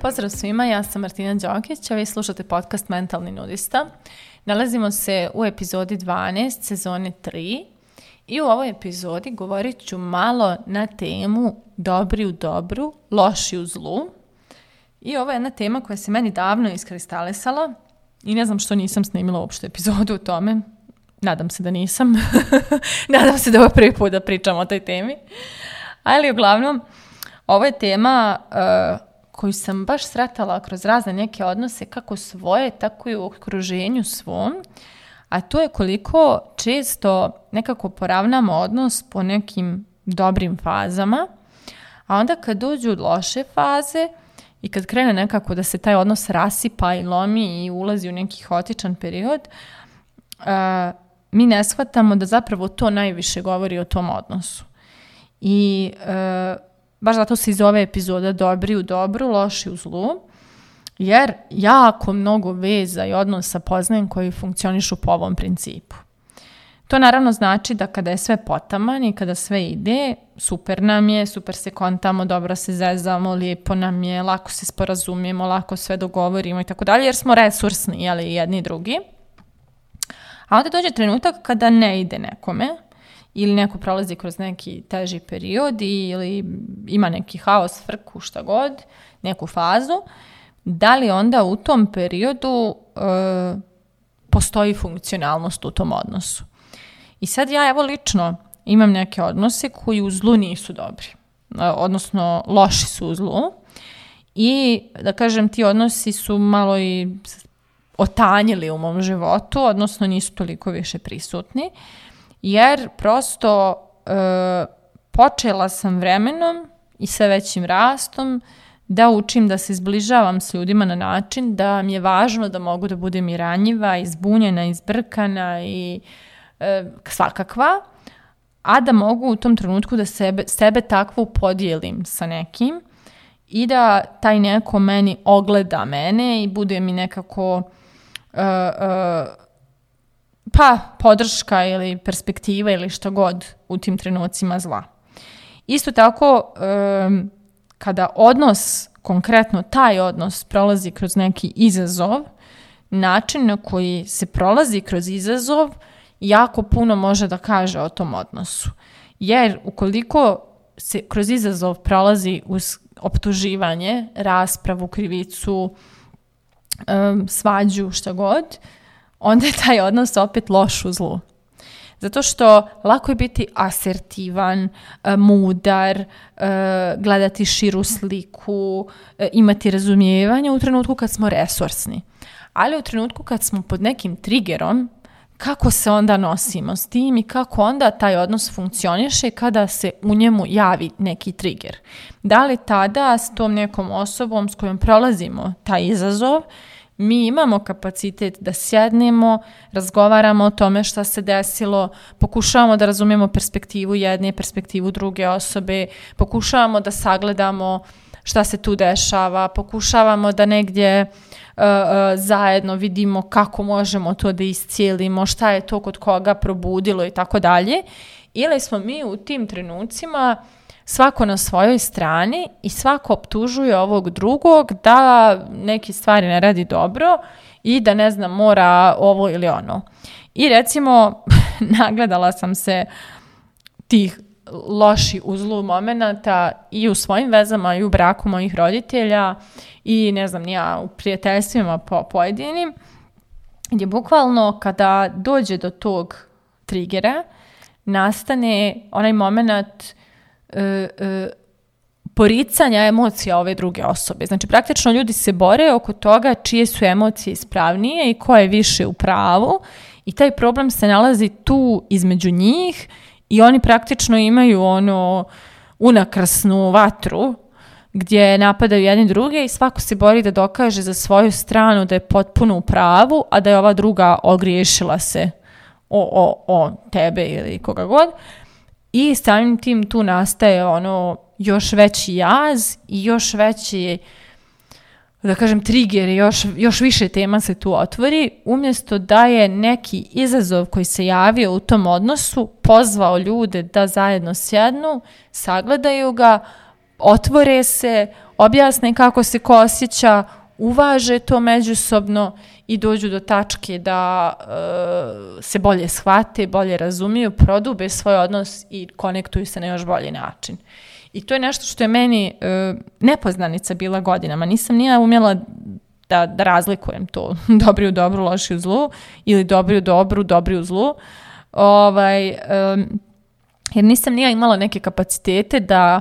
Pozdrav svima, ja sam Martina Đokić, a vi slušate podcast Mentalni nudista. Nalazimo se u epizodi 12 sezone 3 i u ovoj epizodi govorit ću malo na temu dobri u dobru, loši u zlu. I ovo je jedna tema koja se meni davno iskristalisala i ne znam što nisam snimila uopšte epizodu o tome. Nadam se da nisam. Nadam se da ovo prvi put da pričam o toj temi. Ali uglavnom, ovo je tema uh, koju sam baš sretala kroz razne neke odnose, kako svoje, tako i u okruženju svom. A to je koliko često nekako poravnamo odnos po nekim dobrim fazama, a onda kad dođu loše faze i kad krene nekako da se taj odnos rasipa i lomi i ulazi u neki hotičan period, uh, mi ne shvatamo da zapravo to najviše govori o tom odnosu. I uh, baš zato se iz ove epizoda dobri u dobru, loši u zlu, jer jako mnogo veza i odnosa poznajem koji funkcionišu po ovom principu. To naravno znači da kada je sve potaman i kada sve ide, super nam je, super se kontamo, dobro se zezamo, lijepo nam je, lako se sporazumijemo, lako sve dogovorimo i tako dalje, jer smo resursni, jeli, jedni i drugi. A onda dođe trenutak kada ne ide nekome, ili neko prolazi kroz neki teži period ili ima neki haos, frku, šta god, neku fazu, da li onda u tom periodu e, postoji funkcionalnost u tom odnosu. I sad ja evo lično imam neke odnose koji u zlu nisu dobri, e, odnosno loši su u zlu i da kažem ti odnosi su malo i otanjili u mom životu, odnosno nisu toliko više prisutni. Jer prosto e, počela sam vremenom i sa većim rastom da učim da se zbližavam s ljudima na način da mi je važno da mogu da budem i ranjiva, i zbunjena, i zbrkana i e, svakakva, a da mogu u tom trenutku da sebe, sebe takvu podijelim sa nekim i da taj neko meni ogleda mene i bude mi nekako uh, uh, pa podrška ili perspektiva ili što god u tim trenucima zla. Isto tako, um, kada odnos, konkretno taj odnos prolazi kroz neki izazov, način na koji se prolazi kroz izazov jako puno može da kaže o tom odnosu. Jer ukoliko se kroz izazov prolazi uz optuživanje, raspravu, krivicu, um, svađu, šta god, onda je taj odnos opet loš u zlu. Zato što lako je biti asertivan, e, mudar, e, gledati širu sliku, e, imati razumijevanje u trenutku kad smo resursni. Ali u trenutku kad smo pod nekim triggerom, kako se onda nosimo s tim i kako onda taj odnos funkcioniše kada se u njemu javi neki trigger. Da li tada s tom nekom osobom s kojom prolazimo taj izazov, mi imamo kapacitet da sjednemo, razgovaramo o tome šta se desilo, pokušavamo da razumijemo perspektivu jedne, perspektivu druge osobe, pokušavamo da sagledamo šta se tu dešava, pokušavamo da negdje uh, zajedno vidimo kako možemo to da iscijelimo, šta je to kod koga probudilo i tako dalje. Ili smo mi u tim trenucima svako na svojoj strani i svako optužuje ovog drugog da neke stvari ne radi dobro i da ne znam mora ovo ili ono. I recimo nagledala sam se tih loši uzlu momenata i u svojim vezama i u braku mojih roditelja i ne znam nija u prijateljstvima po pojedinim gdje bukvalno kada dođe do tog trigera nastane onaj moment e, e, poricanja emocija ove druge osobe. Znači, praktično ljudi se bore oko toga čije su emocije ispravnije i ko je više u pravu i taj problem se nalazi tu između njih i oni praktično imaju ono unakrasnu vatru gdje napadaju jedni druge i svako se bori da dokaže za svoju stranu da je potpuno u pravu, a da je ova druga ogriješila se o, o, o tebe ili koga god. I samim tim tu nastaje ono još veći jaz i još veći da kažem, trigger još, još više tema se tu otvori, umjesto da je neki izazov koji se javio u tom odnosu pozvao ljude da zajedno sjednu, sagledaju ga, otvore se, objasne kako se ko osjeća, uvaže to međusobno i dođu do tačke da e, se bolje shvate, bolje razumiju, prodube svoj odnos i konektuju se na još bolji način. I to je nešto što je meni e, nepoznanica bila godinama. Nisam nija umjela da, da razlikujem to dobri u dobru, loši u zlu ili dobri u dobru, dobri u zlu. Ovaj, e, jer nisam nija imala neke kapacitete da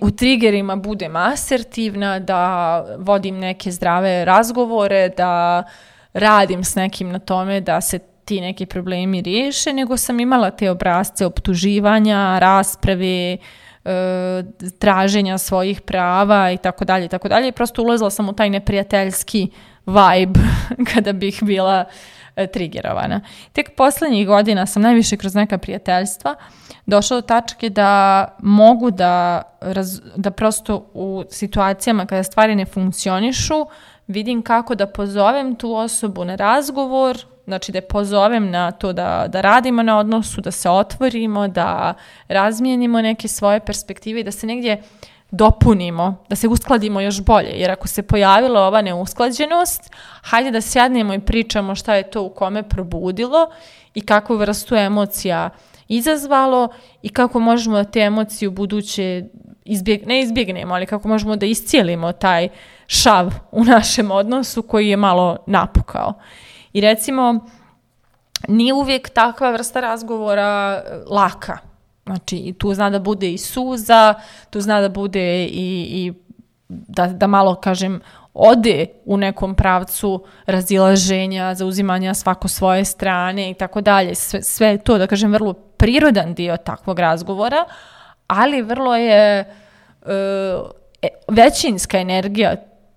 u triggerima budem asertivna, da vodim neke zdrave razgovore, da radim s nekim na tome da se ti neki problemi riješe, nego sam imala te obrazce optuživanja, rasprave, e, traženja svojih prava i tako dalje i tako dalje. Prosto ulazila sam u taj neprijateljski vibe kada bih bila e, trigerovana. Tek poslednjih godina sam najviše kroz neka prijateljstva došla do tačke da mogu da, da prosto u situacijama kada stvari ne funkcionišu vidim kako da pozovem tu osobu na razgovor, znači da je pozovem na to da, da radimo na odnosu, da se otvorimo, da razmijenimo neke svoje perspektive i da se negdje dopunimo, da se uskladimo još bolje. Jer ako se pojavila ova neusklađenost, hajde da sjednemo i pričamo šta je to u kome probudilo i kakvu vrstu emocija izazvalo i kako možemo da te emocije u buduće izbjeg, ne izbjegnemo, ali kako možemo da iscijelimo taj šav u našem odnosu koji je malo napukao. I recimo, nije uvijek takva vrsta razgovora e, laka. Znači, tu zna da bude i suza, tu zna da bude i, i da, da malo, kažem, ode u nekom pravcu razilaženja, zauzimanja svako svoje strane i tako dalje. Sve, sve to, da kažem, vrlo prirodan dio takvog razgovora, ali vrlo je uh, većinska energija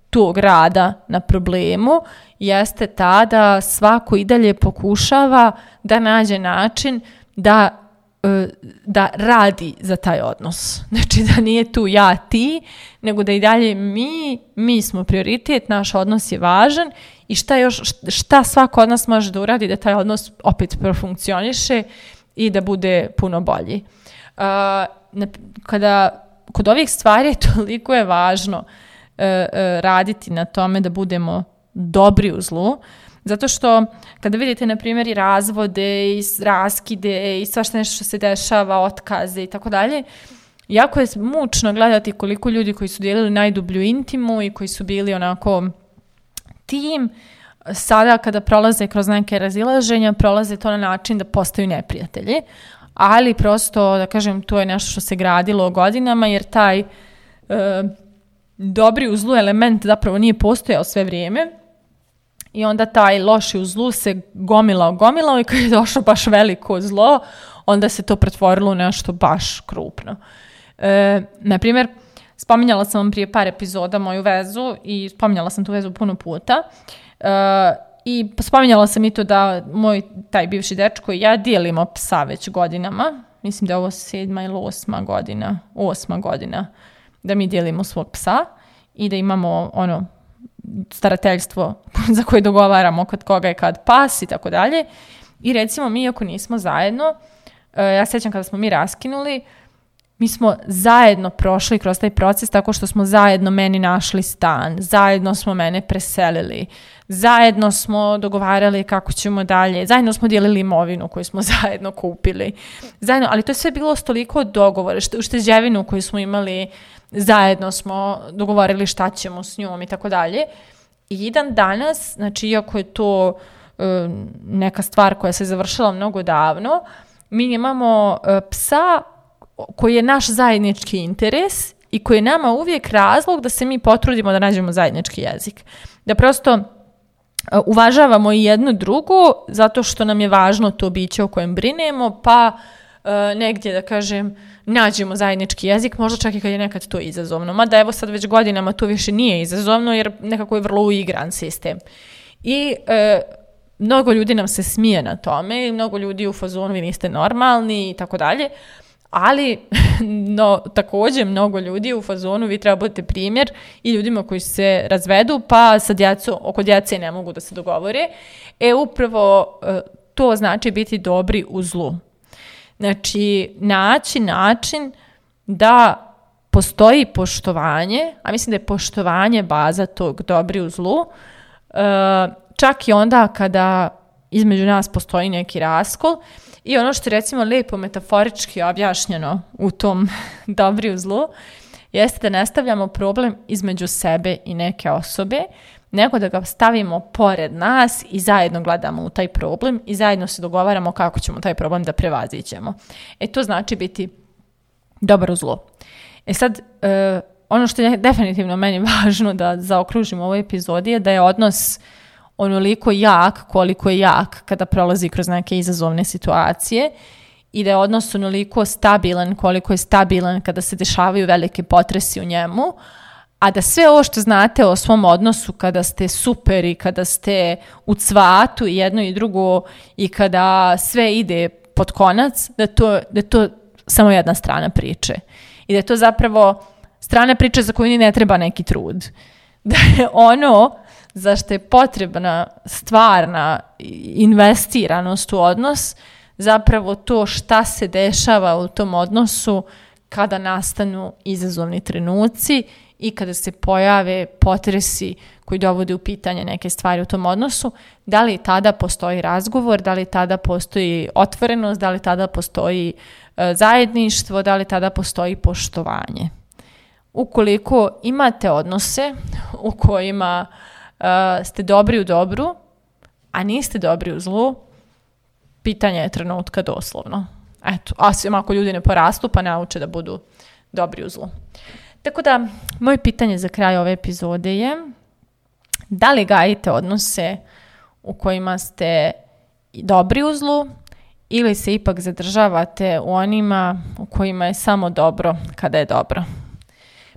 tog rada na problemu jeste ta da svako i dalje pokušava da nađe način da e, da radi za taj odnos. Znači da nije tu ja ti, nego da i dalje mi, mi smo prioritet, naš odnos je važan i šta još, šta svako od nas može da uradi da taj odnos opet profunkcioniše i da bude puno bolji. Uh, kada kod ovih stvari toliko je važno uh, raditi na tome da budemo dobri u zlu, zato što kada vidite, na primjer, i razvode i raskide i svašta nešto što se dešava, otkaze i tako dalje, jako je mučno gledati koliko ljudi koji su dijelili najdublju intimu i koji su bili onako tim, sada kada prolaze kroz neke razilaženja, prolaze to na način da postaju neprijatelji, ali prosto, da kažem, to je nešto što se gradilo godinama, jer taj e, dobri u zlu element zapravo nije postojao sve vrijeme, i onda taj loši u zlu se gomilao, gomilao i kad je došlo baš veliko zlo, onda se to pretvorilo u nešto baš krupno. E, naprimjer, spominjala sam vam prije par epizoda moju vezu i spominjala sam tu vezu puno puta. E, I spominjala sam i to da moj taj bivši dečko i ja dijelimo psa već godinama. Mislim da je ovo sedma ili osma godina, osma godina da mi dijelimo svog psa i da imamo ono starateljstvo za koje dogovaramo kod koga je kad pas i tako dalje. I recimo mi ako nismo zajedno, e, ja sećam kada smo mi raskinuli, mi smo zajedno prošli kroz taj proces tako što smo zajedno meni našli stan, zajedno smo mene preselili, zajedno smo dogovarali kako ćemo dalje, zajedno smo dijelili imovinu koju smo zajedno kupili. Zajedno, ali to je sve bilo stoliko dogovora, ušteđevinu koju smo imali, zajedno smo dogovorili šta ćemo s njom i tako dalje. I dan danas, znači iako je to uh, neka stvar koja se završila mnogo davno, mi imamo uh, psa koji je naš zajednički interes i koji je nama uvijek razlog da se mi potrudimo da nađemo zajednički jezik. Da prosto uh, uvažavamo i jednu drugu zato što nam je važno to biće o kojem brinemo, pa uh, negdje da kažem nađemo zajednički jezik, možda čak i kad je nekad to izazovno. Mada evo sad već godinama to više nije izazovno jer nekako je vrlo uigran sistem. I e, mnogo ljudi nam se smije na tome i mnogo ljudi u fazonu vi niste normalni i tako dalje. Ali, no, također mnogo ljudi u fazonu, vi treba budete primjer i ljudima koji se razvedu, pa sa djecom, oko djece ne mogu da se dogovore. E, upravo e, to znači biti dobri u zlu. Znači, naći način da postoji poštovanje, a mislim da je poštovanje baza tog dobri u zlu, e, čak i onda kada između nas postoji neki raskol i ono što je recimo lijepo metaforički objašnjeno u tom dobri u zlu, jeste da ne stavljamo problem između sebe i neke osobe, nego da ga stavimo pored nas i zajedno gledamo u taj problem i zajedno se dogovaramo kako ćemo taj problem da prevazićemo. E to znači biti dobar u zlo. E sad, e, ono što je definitivno meni važno da zaokružim u ovoj epizodi je da je odnos onoliko jak koliko je jak kada prolazi kroz neke izazovne situacije i da je odnos onoliko stabilan koliko je stabilan kada se dešavaju velike potresi u njemu, a da sve ovo što znate o svom odnosu kada ste super i kada ste u cvatu i jedno i drugo i kada sve ide pod konac, da, to, da to samo jedna strana priče. I da je to zapravo strana priče za koju ni ne treba neki trud. Da je ono za što je potrebna stvarna investiranost u odnos, zapravo to šta se dešava u tom odnosu kada nastanu izazovni trenuci i kada se pojave potresi koji dovode u pitanje neke stvari u tom odnosu, da li tada postoji razgovor, da li tada postoji otvorenost, da li tada postoji e, zajedništvo, da li tada postoji poštovanje. Ukoliko imate odnose u kojima uh, ste dobri u dobru, a niste dobri u zlu, pitanje je trenutka doslovno. Eto, osim ako ljudi ne porastu pa nauče da budu dobri u zlu. Tako da, moje pitanje za kraj ove epizode je da li gajite odnose u kojima ste dobri u zlu ili se ipak zadržavate u onima u kojima je samo dobro kada je dobro.